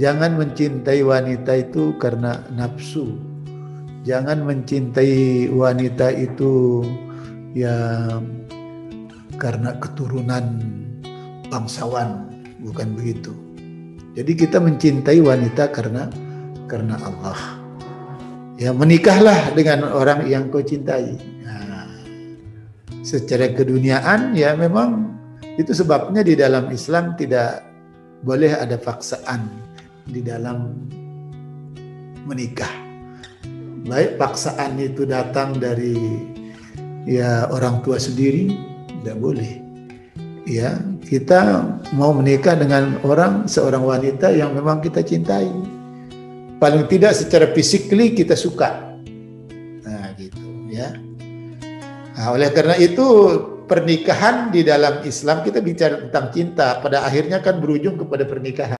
jangan mencintai wanita itu karena nafsu. Jangan mencintai wanita itu ya karena keturunan bangsawan, bukan begitu. Jadi kita mencintai wanita karena karena Allah. Ya menikahlah dengan orang yang kau cintai. Nah, secara keduniaan ya memang itu sebabnya di dalam Islam tidak boleh ada paksaan di dalam menikah. Baik paksaan itu datang dari ya orang tua sendiri tidak boleh. Ya, kita mau menikah dengan orang seorang wanita yang memang kita cintai. Paling tidak secara fisikly kita suka. Nah, gitu ya. Nah, oleh karena itu pernikahan di dalam Islam kita bicara tentang cinta pada akhirnya kan berujung kepada pernikahan.